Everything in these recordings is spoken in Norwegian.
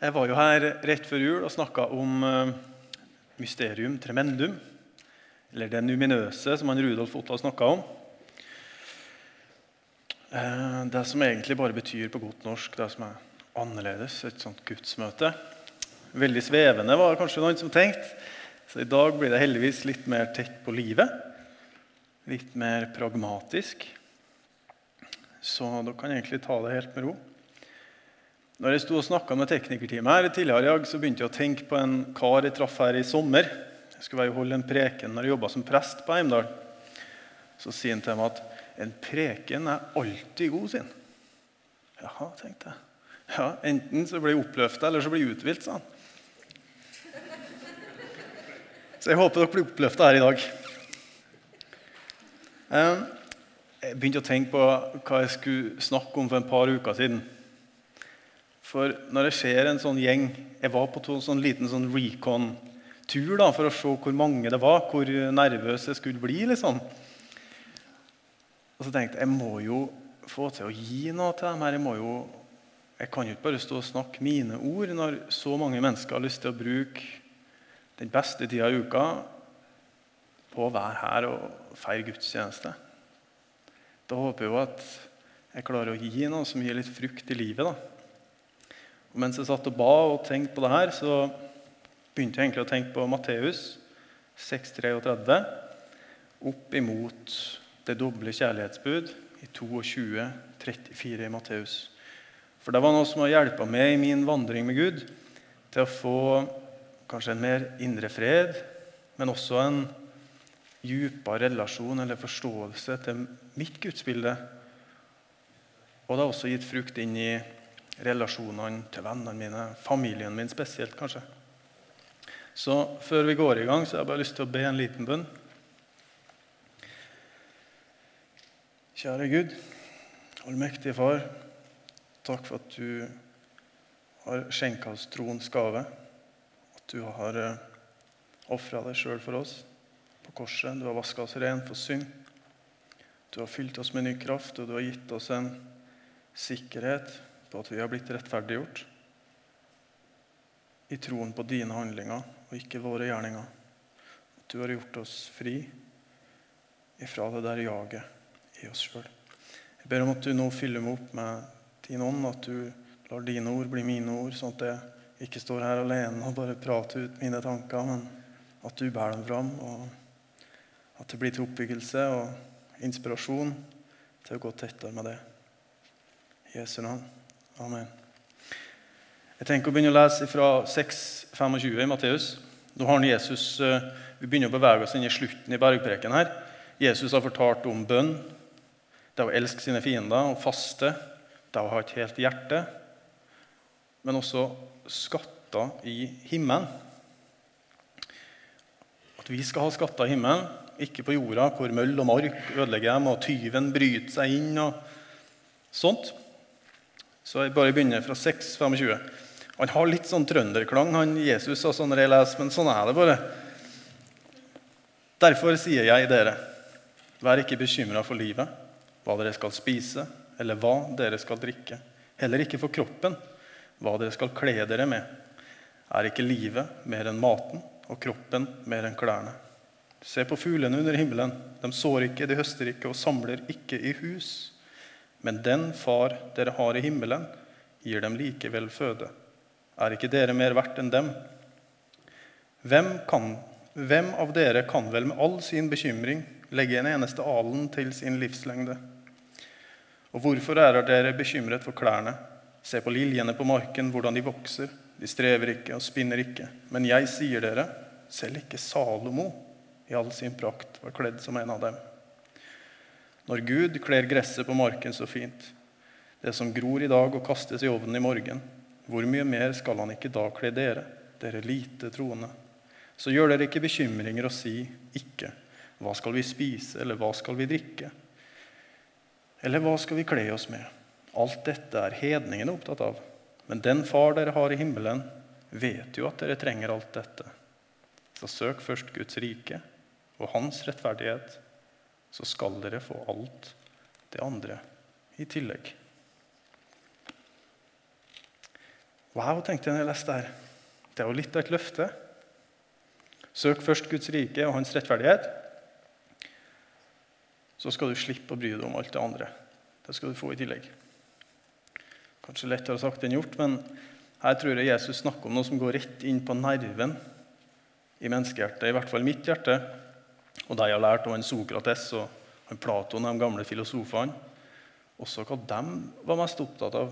Jeg var jo her rett før jul og snakka om eh, mysterium tremendum. Eller det numinøse, som han Rudolf Otta snakka om. Eh, Det som egentlig bare betyr på godt norsk det som er annerledes. Et sånt gudsmøte. Veldig svevende, var det kanskje noen som tenkte. Så i dag blir det heldigvis litt mer tett på livet. Litt mer pragmatisk. Så da kan egentlig ta det helt med ro. Når jeg sto og snakka med teknikerteamet her tidligere i dag, så begynte jeg å tenke på en kar jeg traff her i sommer. Jeg skulle være holde en preken når jeg jobba som prest på Heimdal. Så sier han til meg at en preken er alltid god, sin. Jaha, tenkte jeg. Ja, Enten så blir jeg oppløfta, eller så blir jeg uthvilt, sa han. Så jeg håper dere blir oppløfta her i dag. Jeg begynte å tenke på hva jeg skulle snakke om for en par uker siden. For når jeg ser en sånn gjeng Jeg var på en sånn liten sånn recon-tur da, for å se hvor mange det var, hvor nervøs jeg skulle bli. liksom. Og så tenkte jeg jeg må jo få til å gi noe til dem her. Jeg, må jo, jeg kan jo ikke bare stå og snakke mine ord når så mange mennesker har lyst til å bruke den beste tida i uka på å være her og feire gudstjeneste. Da håper jeg jo at jeg klarer å gi noe som gir litt frukt i livet. da. Og Mens jeg satt og ba og tenkte på det her, så begynte jeg egentlig å tenke på Matteus 6,33 opp imot det doble kjærlighetsbud i 22,34 i Matteus. For det var noe som har hjelpa meg i min vandring med Gud til å få kanskje en mer indre fred, men også en dypere relasjon eller forståelse til mitt gudsbilde. Og det har også gitt frukt inn i relasjonene til vennene mine, familien min spesielt, kanskje. Så før vi går i gang, så har jeg bare lyst til å be en liten bønn. Kjære Gud, allmektige Far. Takk for at du har skjenka oss troens gave. At du har ofra deg sjøl for oss på korset. Du har vaska oss ren for synd. Du har fylt oss med ny kraft, og du har gitt oss en sikkerhet på at vi har blitt rettferdiggjort i troen på dine handlinger og ikke våre gjerninger. At du har gjort oss fri ifra det der jaget i oss sjøl. Jeg ber om at du nå fyller meg opp med din ånd, at du lar dine ord bli mine ord, sånn at jeg ikke står her alene og bare prater ut mine tanker, men at du bærer dem fram, og at det blir til oppbyggelse og inspirasjon til å gå tettere med det. I Jesu navn. Amen. Jeg tenker å begynne å lese fra 6,25 i Matteus. Nå har Jesus, Vi begynner å bevege oss inn i slutten i bergpreken. her. Jesus har fortalt om bønn, det å elske sine fiender, og faste, det å ha et helt hjerte, men også skatter i himmelen. At vi skal ha skatter i himmelen, ikke på jorda, hvor møll og mark ødelegger dem, og tyven bryter seg inn og sånt. Så jeg bare begynner fra 6,25. Han har litt sånn trønderklang, han Jesus, altså når jeg leser, men sånn er det bare. Derfor sier jeg dere, vær ikke bekymra for livet, hva dere skal spise, eller hva dere skal drikke. Heller ikke for kroppen, hva dere skal kle dere med. Er ikke livet mer enn maten, og kroppen mer enn klærne? Se på fuglene under himmelen. De sår ikke, de høster ikke og samler ikke i hus. Men den far dere har i himmelen, gir dem likevel føde. Er ikke dere mer verdt enn dem? Hvem, kan, hvem av dere kan vel med all sin bekymring legge en eneste alen til sin livslengde? Og hvorfor er dere bekymret for klærne? Se på liljene på marken, hvordan de vokser. De strever ikke og spinner ikke. Men jeg sier dere, selv ikke Salomo i all sin prakt var kledd som en av dem. Når Gud kler gresset på marken så fint, det som gror i dag og kastes i ovnen i morgen, hvor mye mer skal han ikke da kle dere, dere lite troende? Så gjør dere ikke bekymringer og si ikke, hva skal vi spise, eller hva skal vi drikke? Eller hva skal vi kle oss med? Alt dette er hedningene opptatt av. Men den far dere har i himmelen, vet jo at dere trenger alt dette. Så søk først Guds rike og hans rettferdighet, så skal dere få alt det andre i tillegg. Wow, tenkte jeg når jeg leste det her. Det er jo litt av et løfte. Søk først Guds rike og hans rettferdighet. Så skal du slippe å bry deg om alt det andre. Det skal du få i tillegg. Kanskje lettere sagt enn gjort, men her tror jeg Jesus snakker om noe som går rett inn på nerven i menneskehjertet, i hvert fall mitt hjerte, og de har lært om en Sokrates og en Platon, de gamle filosofene, også hva de var mest opptatt av,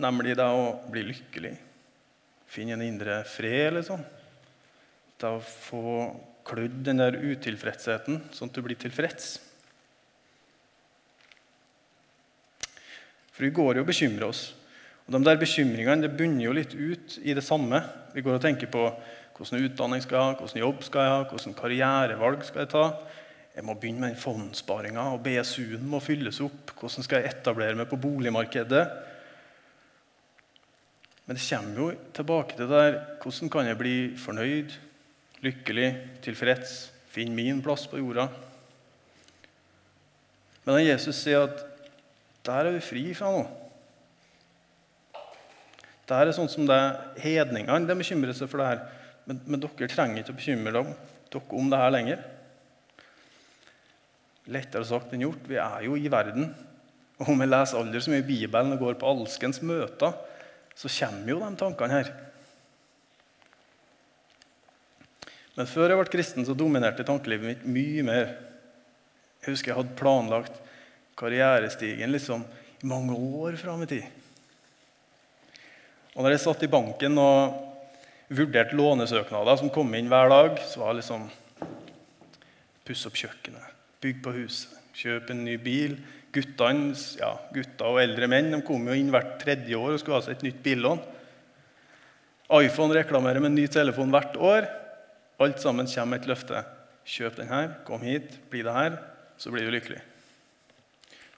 nemlig det å bli lykkelig, finne en indre fred, liksom. Det å få klødd den der utilfredsheten, sånn at du blir tilfreds. For vi går jo og bekymrer oss. Og De der bekymringene det bunner jo litt ut i det samme. Vi går og tenker på hvordan utdanning skal jeg ha, hvordan jobb skal jeg ha, hvordan karrierevalg skal jeg ta. Jeg må begynne med den fondssparinga, og BSU-en må fylles opp. Hvordan skal jeg etablere meg på boligmarkedet? Men det kommer jo tilbake til det der hvordan kan jeg bli fornøyd, lykkelig, tilfreds, finne min plass på jorda? Men da Jesus sier at der er vi fri fra noe. Det er sånn som det hedningene de bekymrer seg for det her. Men, men, dere trenger ikke å bekymre dere om det her lenger. Lettere sagt enn gjort. Vi er jo i verden. Og om vi leser aldri så mye Bibelen og går på alskens møter, så kommer jo de tankene her. Men før jeg ble kristen, så dominerte tankelivet mitt mye mer. Jeg husker jeg hadde planlagt karrierestigen liksom i mange år fram i tid. Og når jeg satt i banken og vurderte lånesøknader som kom inn hver dag, så var det liksom Pusse opp kjøkkenet, bygge på huset, kjøpe en ny bil. Guttene, ja, gutter og eldre menn de kom jo inn hvert tredje år og skulle ha seg et nytt billån. iPhone reklamerer med en ny telefon hvert år. Alt sammen kommer med et løfte. Kjøp den her, kom hit, bli det her, så blir du lykkelig.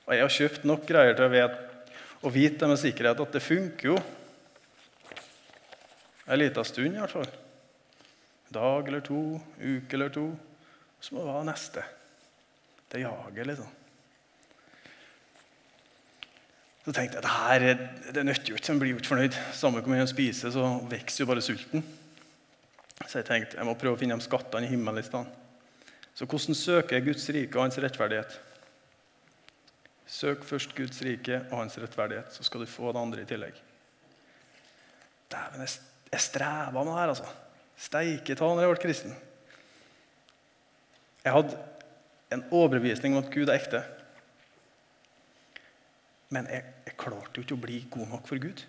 Og jeg har kjøpt nok greier til å vite, å vite med sikkerhet at det funker jo. En liten stund, i hvert fall. Dag eller to, uke eller to. Så må det være neste. Det jager, liksom. Så tenkte jeg det, det nytter jo ikke, en blir jo fornøyd. Samme hvor mye en spiser, så vokser jo bare sulten. Så jeg tenkte jeg må prøve å finne de skattene i himmelen i stedet. Så hvordan søker jeg Guds rike og hans rettferdighet? Søk først Guds rike og hans rettferdighet, så skal du få det andre i tillegg. Dæven, jeg jeg streva med det her, altså. Steike ta når jeg ble kristen. Jeg hadde en overbevisning om at Gud er ekte. Men jeg, jeg klarte jo ikke å bli god nok for Gud.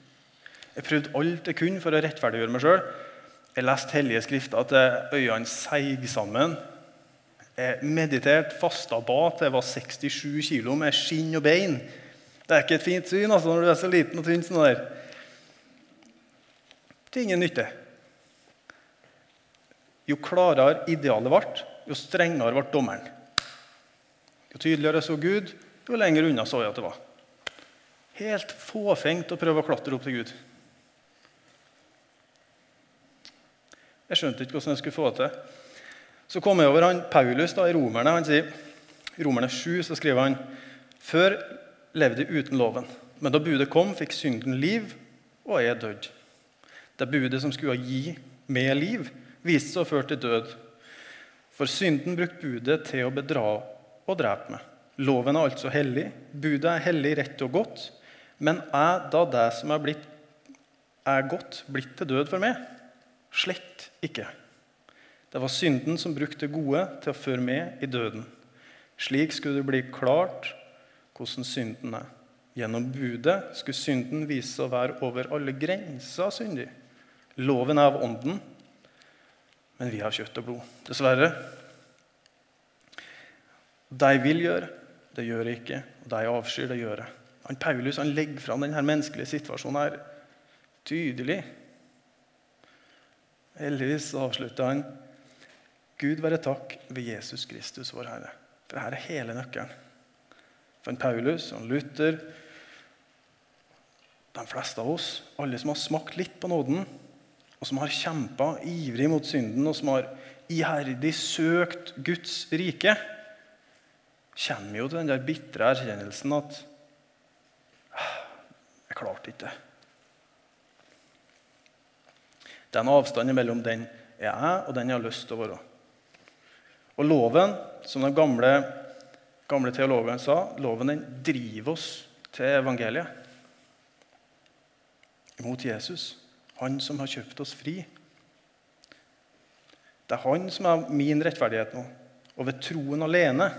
Jeg prøvde alt jeg kunne for å rettferdiggjøre meg sjøl. Jeg leste hellige skrifter til øynene seig sammen. Jeg mediterte, fasta, ba til jeg var 67 kilo med skinn og bein. Det er ikke et fint syn altså, når du er så liten og tynn. sånn der til ingen nytte. Jo klarere idealet ble, jo strengere ble dommeren. Jo tydeligere så Gud, jo lenger unna så jeg at det var. Helt fåfengt å prøve å klatre opp til Gud. Jeg skjønte ikke hvordan jeg skulle få det til. Så kom jeg over han Paulus da, i Romerne. Han sier, I Romerne 7 så skriver han før levde de uten loven, men da budet kom, fikk synden liv, og jeg døde. Det budet som skulle gi med liv, viste seg å føre til død. For synden brukte budet til å bedra og drepe meg. Loven er altså hellig. Budet er hellig, rett og godt. Men er da det som er, blitt, er godt, blitt til død for meg? Slett ikke. Det var synden som brukte det gode til å føre meg i døden. Slik skulle det bli klart hvordan synden er. Gjennom budet skulle synden vise seg å være over alle grenser syndig. Loven er av ånden, men vi har kjøtt og blod. Dessverre. De vil gjøre, det gjør de ikke. Og de avskyr, det gjør jeg. Han Paulus han legger fram denne menneskelige situasjonen her tydelig. Heldigvis avslutter han Gud være takk ved Jesus Kristus, vår Herre. For dette er hele nøkkelen. For en Paulus og Luther, de fleste av oss, alle som har smakt litt på nåden, og som har kjempa ivrig mot synden, og som har iherdig søkt Guds rike, kommer jo til den der bitre erkjennelsen at «Ah, jeg klarte ikke det. Det er en avstand mellom den jeg er, og den jeg har lyst til å være. Og loven, som de gamle, gamle teologene sa, loven den driver oss til evangeliet. Mot Jesus, han som har kjøpt oss fri. Det er han som er min rettferdighet nå. Og ved troen alene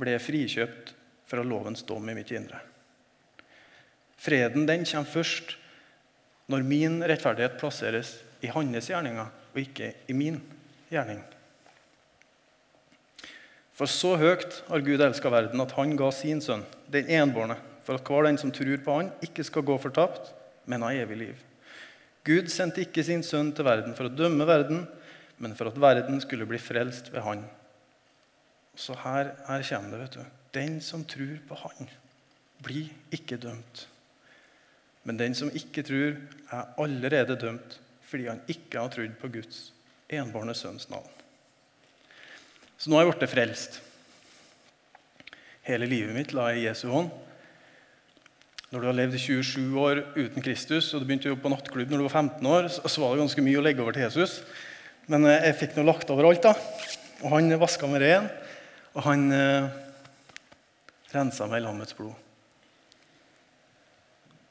ble jeg frikjøpt fra lovens dom i mitt indre. Freden den kommer først når min rettferdighet plasseres i hans gjerninger og ikke i min gjerning. For så høyt har Gud elska verden at han ga sin sønn, den enbårne, for at hver den som tror på han, ikke skal gå fortapt, men av evig liv. Gud sendte ikke sin sønn til verden for å dømme verden, men for at verden skulle bli frelst ved han. Så her, her kommer det. vet du. Den som tror på han, blir ikke dømt. Men den som ikke tror, er allerede dømt fordi han ikke har trodd på Guds enbårne sønns navn. Så nå har jeg blitt frelst. Hele livet mitt la jeg i Jesu hånd. Når du har levd i 27 år uten Kristus og du begynte å jobbe på nattklubb når du var 15 år, så var det ganske mye å legge over til Jesus. Men eh, jeg fikk noe lagt over alt. da. Og han vaska meg ren, og han eh, rensa meg i lammets blod.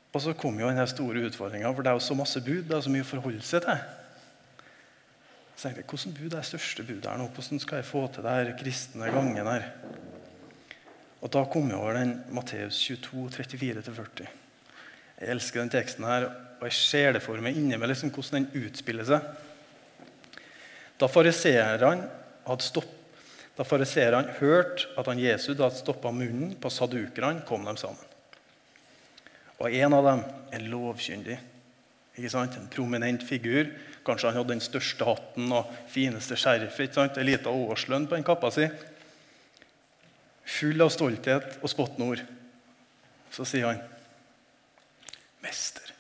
Og så kom jo den store utfordringa, for det er jo så masse bud. Det er så mye å forholde seg til. Så tenkte jeg, Hvordan bud er det største budet her nå? Hvordan skal jeg få til det her kristne gangen her? Og Da kom jeg over den Matteus 22, 34-40. Jeg elsker den teksten her, og jeg ser det for meg inni meg liksom, hvordan den utspiller seg. Da fariseerne hadde, hadde hørt at han Jesus hadde stoppa munnen på sadukerne, kom de sammen. Og en av dem er lovkyndig. Ikke sant? En prominent figur. Kanskje han hadde den største hatten og fineste skjerfet. En liten årslønn på den kappa si. Full av stolthet og spottende ord. Så sier han, 'Mester'.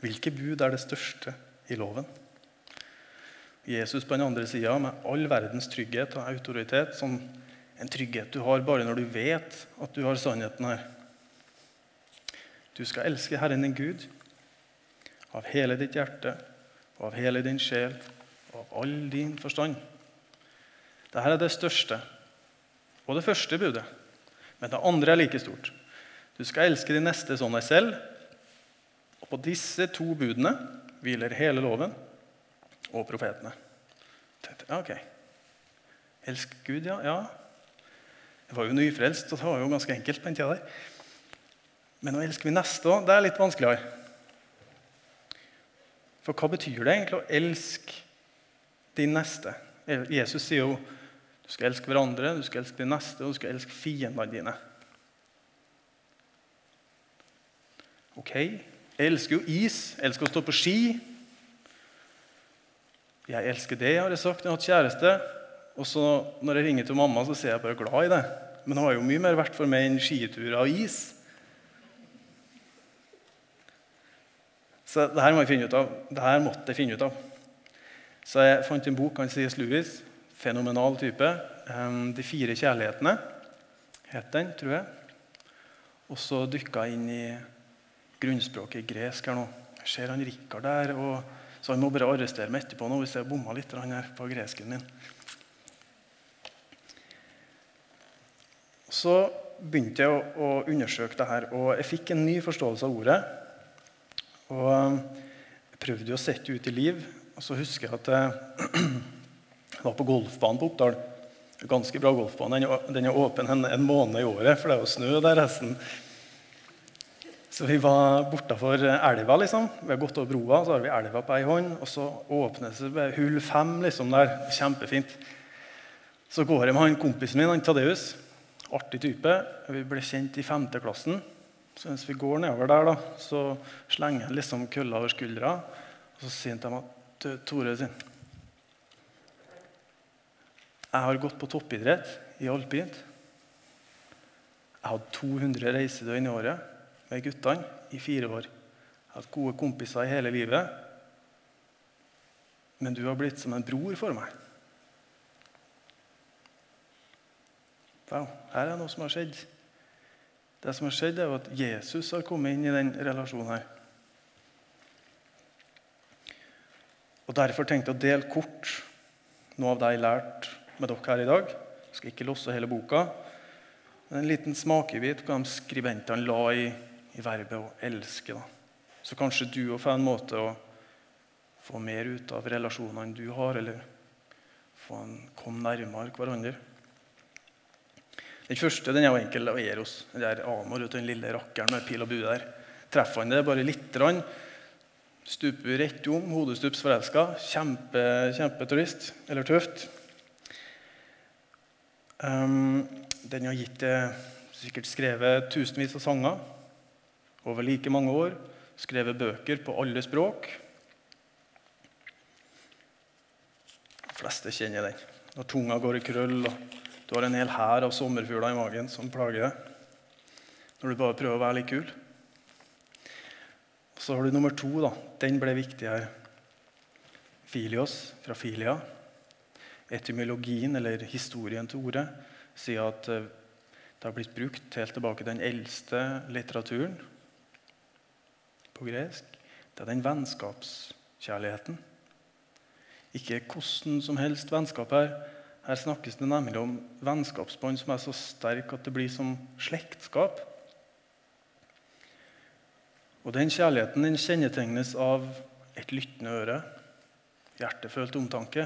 Hvilke bud er det største i loven? Jesus på den andre sida, med all verdens trygghet og autoritet, sånn en trygghet du har bare når du vet at du har sannheten her. Du skal elske Herren din Gud av hele ditt hjerte og av hele din sjel og av all din forstand. Dette er det største og det første budet. Men det andre er like stort. Du skal elske de neste som deg selv. Og på disse to budene hviler hele loven og profetene. Ok. Elsk Gud, ja. ja. Jeg var jo nyfrelst, og det var jo ganske enkelt på den tida der. Men å elske min neste òg, det er litt vanskeligere. For hva betyr det egentlig å elske din neste? Jesus sier jo du skal elske hverandre, du skal elske din neste, og du skal elske fiendene dine. Ok, jeg elsker jo is, jeg elsker å stå på ski. Jeg elsker det, har jeg sagt. Jeg har hatt kjæreste. Og så når jeg ringer til mamma, så ser jeg bare glad i det. Men det har jo mye mer vært for meg enn skiturer og is. Så det her må jeg finne ut av. Det her måtte jeg finne ut av. Så jeg fant en bok av C.S. Lewis. Fenomenal type. 'De fire kjærlighetene' het den, tror jeg. Og så dykka inn i grunnspråket gresk her nå. Jeg ser han Rikard der, og så han må bare arrestere meg etterpå nå hvis jeg bomma litt her på gresken min. Så begynte jeg å, undersøke det her, og jeg fikk en ny forståelse av ordet. Og jeg prøvde å sette ut i liv. Og så husker jeg at jeg var på golfbanen på Oppdal. Ganske bra golfbane. Den er åpen en, en, måned i året, for det er jo snø der resten. Så vi var bortafor elva. liksom. Vi har gått over broa, så har vi elva på ei hånd. Og så åpnes det hull fem liksom der. Kjempefint. Så går jeg med han kompisen min, han Tadeus. Artig type. Vi ble kjent i femteklassen. Så mens vi går nedover der, da, så slenger han liksom kølla over skuldra. Og så sier han til meg at Tore sin, jeg har gått på toppidrett i alpint. Jeg hadde 200 reisedøgn i året med guttene i fire år. Jeg har hatt gode kompiser i hele livet. Men du har blitt som en bror for meg. Wow, her er noe som har skjedd. Det som har skjedd, er at Jesus har kommet inn i den relasjonen her. Og Derfor tenkte jeg å dele kort noe av det jeg lærte med dere her i dag. Jeg skal ikke losse hele boka. Men en liten smakebit på hva skribentene la i, i verbet 'å elske'. Da. Så kanskje du òg får en måte å få mer ut av relasjonene du har, eller få en, komme nærmere hverandre. Den første den er jo enkel. og Eros. Den der Amor, den lille rakkeren med pil og bue der. Treffer han det bare lite grann, stuper rett om, hodestups forelska. Kjempe, kjempeturist. Eller tøft. Um, den har gitt sikkert skrevet tusenvis av sanger over like mange år. Skrevet bøker på alle språk. De fleste kjenner den. Når tunga går i krøll, og du har en hel hær av sommerfugler i magen som plager deg. Når du bare prøver å være litt kul. Så har du nummer to. da. Den ble viktig her. Filios fra filia. Etymologien, eller historien til ordet, sier at eh, det har blitt brukt helt tilbake til den eldste litteraturen på gresk. Det er den vennskapskjærligheten. Ikke hvordan som helst vennskap her. Her snakkes det nemlig om vennskapsbånd som er så sterk at det blir som slektskap. Og Den kjærligheten den kjennetegnes av et lyttende øre, hjertefølt omtanke.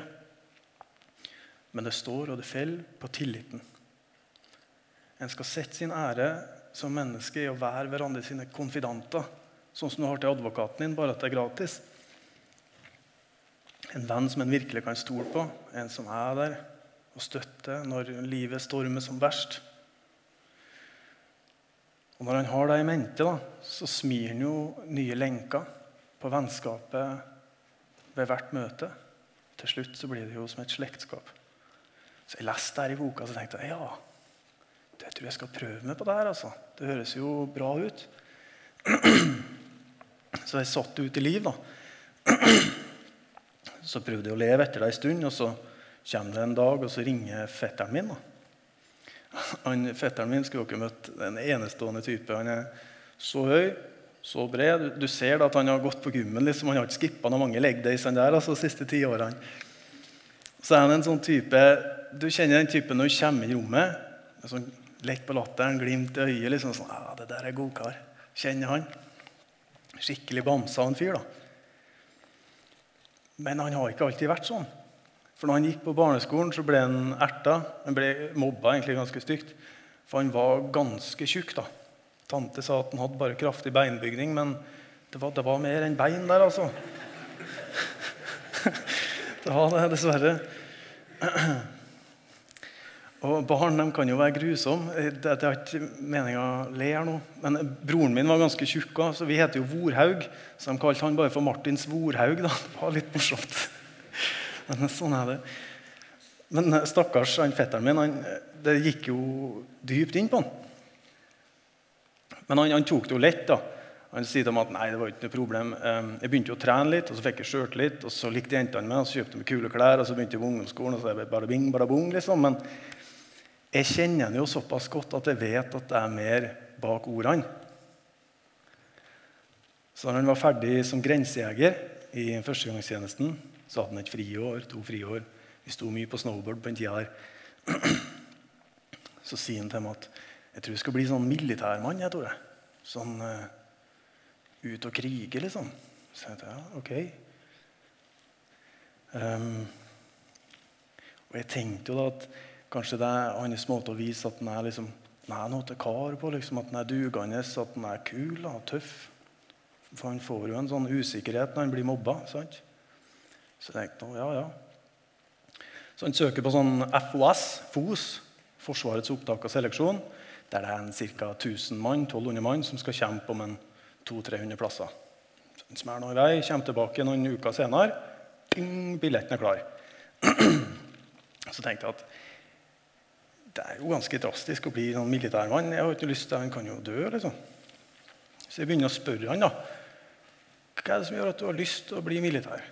Men det står og det faller på tilliten. En skal sette sin ære som menneske i å være hverandre sine konfidanter. Sånn som du har til advokaten din, bare at det er gratis. En venn som en virkelig kan stole på. En som er der og støtter når livet stormer som verst. Og Når han har det i mente, da, så smir han jo nye lenker på vennskapet ved hvert møte. Til slutt så blir det jo som et slektskap. Så Jeg leste her i boka og tenkte jeg, ja, det tror jeg skal prøve meg på det her. altså. Det høres jo bra ut. Så jeg satt det ut i liv. da. Så prøvde jeg å leve etter det en stund, og så kommer det en dag, og så ringer fetteren min. da. Han, fetteren min skulle dere møtt en enestående type. Han er så høy, så bred. Du ser da at han har gått på gymmen. Liksom. Han har ikke skippa noen mange legdays der altså, de siste ti årene. Så er han en sånn type Du kjenner den typen når du kommer i rommet. Sånn lett på latteren, glimt i øyet. liksom sånn, ja, 'Det der er godkar.' Kjenner han. Skikkelig bamsa en fyr, da. Men han har ikke alltid vært sånn. For når han gikk på barneskolen, så ble han erta. Han ble mobba egentlig ganske stygt. For han var ganske tjukk. da. Tante sa at han hadde bare kraftig beinbygning, men det var, det var mer enn bein der, altså. det har det, dessverre. Og Barn de kan jo være grusomme. Det, det er ikke meninga å le her nå. Men broren min var ganske tjukk, så vi heter jo Vorhaug. Så de kalte han bare for Martins Vorhaug. Da. Det var litt morsomt. Men sånn er det. Men eh, stakkars han fetteren min, han, det gikk jo dypt inn på han. Men han, han tok det jo lett. da. Han sier til meg at nei, det var ikke noe problem. Ehm, jeg begynte å trene litt, og så fikk jeg sjøltillit. Og så likte jentene meg, og så kjøpte de kule klær. Og så begynte jeg på ungdomsskolen, og så er det bare bing, bare bong, liksom. Men jeg kjenner ham jo såpass godt at jeg vet at det er mer bak ordene. Så når han var ferdig som grensejeger i førstegangstjenesten, så hadde han et friår, to friår. Vi sto mye på snowboard på den tida der. Så sier han til meg at jeg tror jeg skal bli sånn militærmann. jeg tror jeg. Sånn uh, ut og krige, liksom. Så jeg tenkte ja, ok. Um, og jeg tenkte jo da at kanskje det er hans måte å vise at han er liksom, er noe til kar på. Liksom, at han er dugende, at han er kul og tøff. For han får jo en sånn usikkerhet når han blir mobba. sant? Så jeg tenkte ja, ja. Så han søker på sånn FOS, FOS, Forsvarets opptak og seleksjon, der det er ca. 1000 mann, 1200 mann som skal kjempe om en 200-300 plasser. Smærer nå i vei, kommer tilbake noen uker senere. Ding, billetten er klar. Så tenkte jeg at det er jo ganske drastisk å bli sånn militærmann. Jeg har ikke lyst til, Han kan jo dø, liksom. Så jeg begynner å spørre han da. Hva er det som gjør at du har lyst til å bli militær?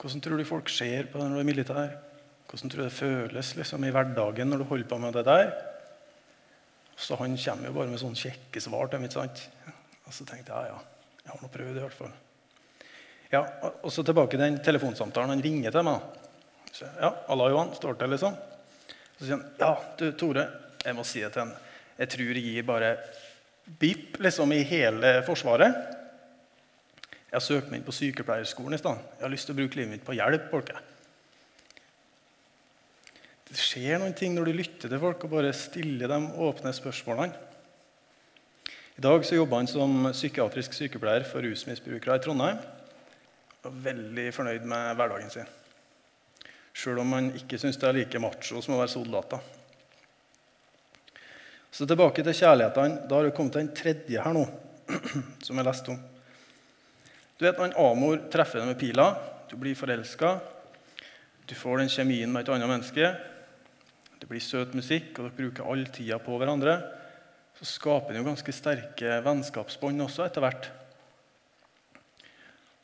Hvordan tror du folk ser på deg når du er militær? Hvordan tror du det føles liksom, i hverdagen når du holder på med det der? Så Han kommer jo bare med sånne kjekke svar til meg. Og så tenkte jeg ja, ja, jeg har nå prøvd i hvert fall. Ja, og så tilbake til den telefonsamtalen. Han ringer til meg. Så, ja, Allah Johan, står til, liksom. Så sier han ja, du Tore, jeg må si det til han. Jeg tror jeg gir bare BIP liksom i hele Forsvaret. Jeg har søkt meg inn på sykepleierskolen i stedet. Jeg har lyst til å bruke livet mitt på hjelp. folk. Det skjer noen ting når du lytter til folk og bare stiller de åpne spørsmålene. I dag så jobber han som psykiatrisk sykepleier for rusmisbrukere i Trondheim. Og veldig fornøyd med hverdagen sin. Sjøl om han ikke syns det er like macho som å være soldater. Så tilbake til kjærlighetene. Da har det kommet den tredje her nå, som jeg leste om. Du vet når Amor treffer deg med pila, du blir forelska, du får den kjemien med et annet menneske, det blir søt musikk, og dere bruker all tida på hverandre, så skaper den jo ganske sterke vennskapsbånd også etter hvert.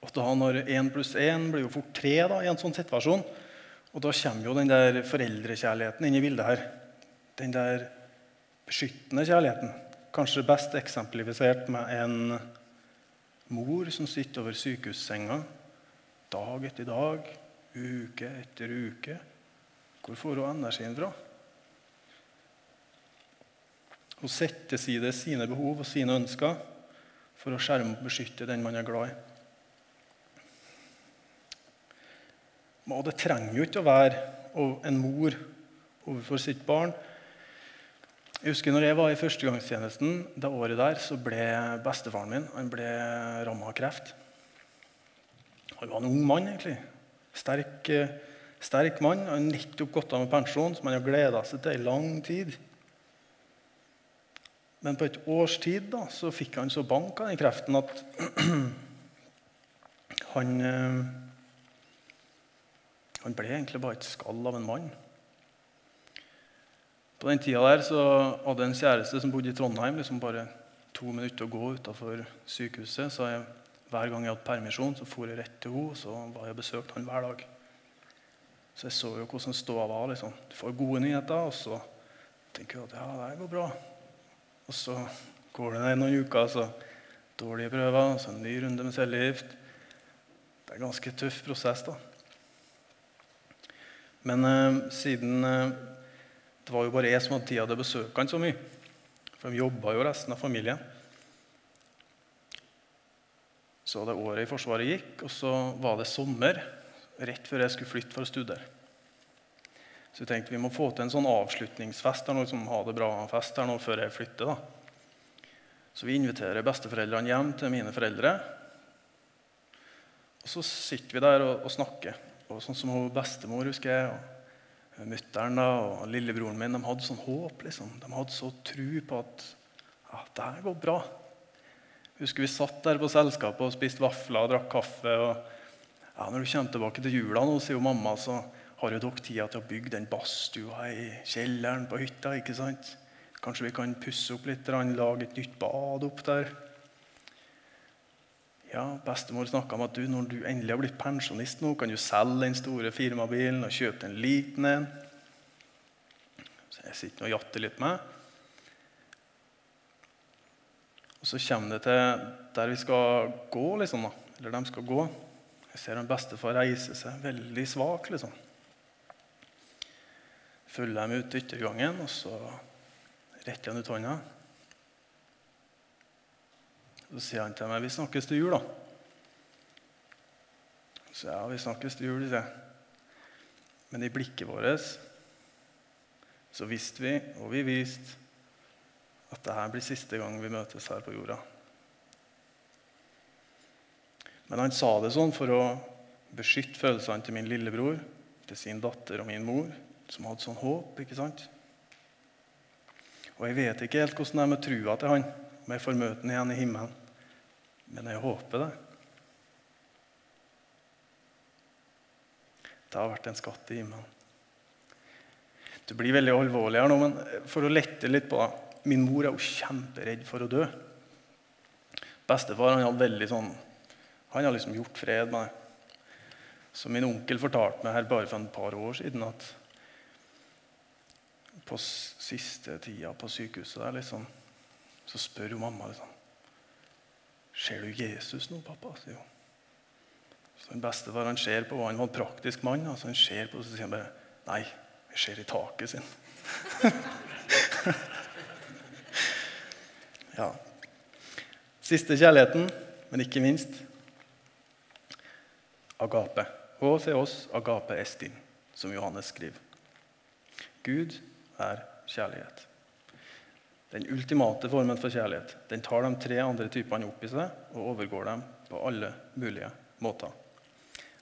Og da når én pluss én blir jo fort tre da, i en sånn situasjon, og da kommer jo den der foreldrekjærligheten inn i bildet her. Den der beskyttende kjærligheten. Kanskje best eksemplifisert med en mor som sitter over sykehussenga dag etter dag, uke etter uke. Hvor får hun energien fra? Hun setter til side sine behov og sine ønsker for å skjerme og beskytte den man er glad i. Og det trenger jo ikke å være en mor overfor sitt barn. Jeg husker når jeg var i førstegangstjenesten, det året der, så ble bestefaren min han ble ramma av kreft. Han var en ung mann, egentlig. Sterk, sterk mann. Han har nettopp gått av med pensjon, som han har gleda seg til i lang tid. Men på et års tid da, så fikk han så bank av den kreften at han eh, han ble egentlig bare et skall av en mann. På den tida der så hadde jeg en kjæreste som bodde i Trondheim. liksom bare to minutter å gå utafor sykehuset. Så jeg, hver gang jeg hadde permisjon, så for jeg rett til henne. Så var jeg besøkt han hver dag. Så jeg så jo hvordan ståa var. liksom. Du får gode nyheter, og så tenker du at ja, det går bra. Og så går det ned noen uker, så dårlige prøver, så en ny runde med cellegift. Det er en ganske tøff prosess. da. Men eh, siden eh, det var jo bare jeg som hadde tid til å besøke han så mye For de jobba jo resten av familien. Så det året i Forsvaret gikk, og så var det sommer rett før jeg skulle flytte for å studere. Så vi tenkte vi må få til en sånn avslutningsfest her nå, liksom, ha det bra-fest her nå før jeg flytter. da. Så vi inviterer besteforeldrene hjem til mine foreldre. Og så sitter vi der og, og snakker. Og sånn som bestemor husker jeg, og mutter'n og lillebroren min de hadde sånn håp. liksom. De hadde så tru på at ja, det her går bra. Husker Vi satt der på selskapet og spiste vafler og drakk kaffe. og ja, Når du kommer tilbake til jula, nå, sier jo mamma, så har jo dere tida til å bygge den badstua i kjelleren på hytta. ikke sant? Kanskje vi kan pusse opp litt, lage et nytt bad opp der. Ja, Bestemor snakka om at du, når du endelig har blitt pensjonist, nå, kan du selge den store firmabilen og kjøpe en liten en. Så jeg sitter og jatter litt med. Og Så kommer det til der vi skal gå, liksom, da. eller de skal gå. Jeg ser en bestefar reise seg veldig svak. liksom. Følger dem ut yttergangen, og så retter han ut hånda. Så sier han til meg 'Vi snakkes til jul', da. Så ja, vi snakkes til jul, sier jeg. Men i blikket vårt så visste vi, og vi viste, at dette blir siste gang vi møtes her på jorda. Men han sa det sånn for å beskytte følelsene til min lillebror, til sin datter og min mor, som hadde sånn håp. ikke sant? Og jeg vet ikke helt hvordan det er med trua til han om jeg får møte han igjen i himmelen. Men jeg håper det. Det har vært en skatt i himmelen. Det blir veldig alvorlig her nå, men for å lette litt på det Min mor er jo kjemperedd for å dø. Bestefar han hadde veldig sånn, han har liksom gjort fred med det. Så min onkel fortalte meg her bare for et par år siden at på siste tida på sykehuset der, liksom, så spør jo mamma liksom, Ser du Jesus nå, pappa? sier hun. Så den beste var han ser på, han var en praktisk mann. altså Han ser på, så sier han bare Nei, jeg ser i taket sin. ja. Siste kjærligheten, men ikke minst agape. Og til oss agape estin, som Johannes skriver. Gud er kjærlighet. Den ultimate formen for kjærlighet. Den tar de tre andre typene opp i seg og overgår dem på alle mulige måter.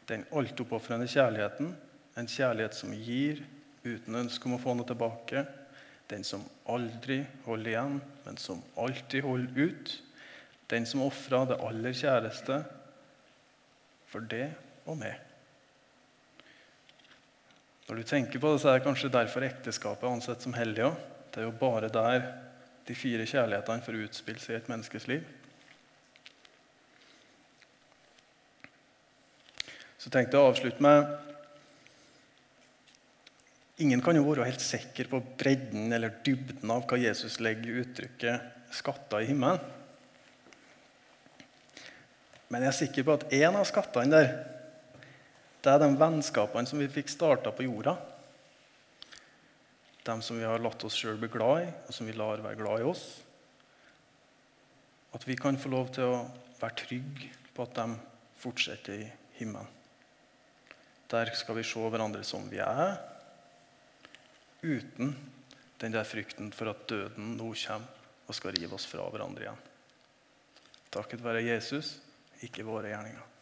Den altoppofrende kjærligheten, en kjærlighet som gir uten ønske om å få noe tilbake. Den som aldri holder igjen, men som alltid holder ut. Den som ofra det aller kjæreste for det og meg. Når du tenker på det, så er det kanskje derfor ekteskapet er ansett som hellig òg. Det er jo bare der de fire kjærlighetene får utspille seg i et menneskes liv. Så tenkte jeg å avslutte med Ingen kan jo være helt sikker på bredden eller dybden av hva Jesus legger i uttrykket 'skatter i himmelen'. Men jeg er sikker på at en av skattene der, det er de vennskapene som vi fikk starta på jorda. De som vi har latt oss sjøl bli glad i, og som vi lar være glad i oss. At vi kan få lov til å være trygge på at de fortsetter i himmelen. Der skal vi se hverandre som vi er, uten den der frykten for at døden nå kommer og skal rive oss fra hverandre igjen. Takket være Jesus, ikke våre gjerninger.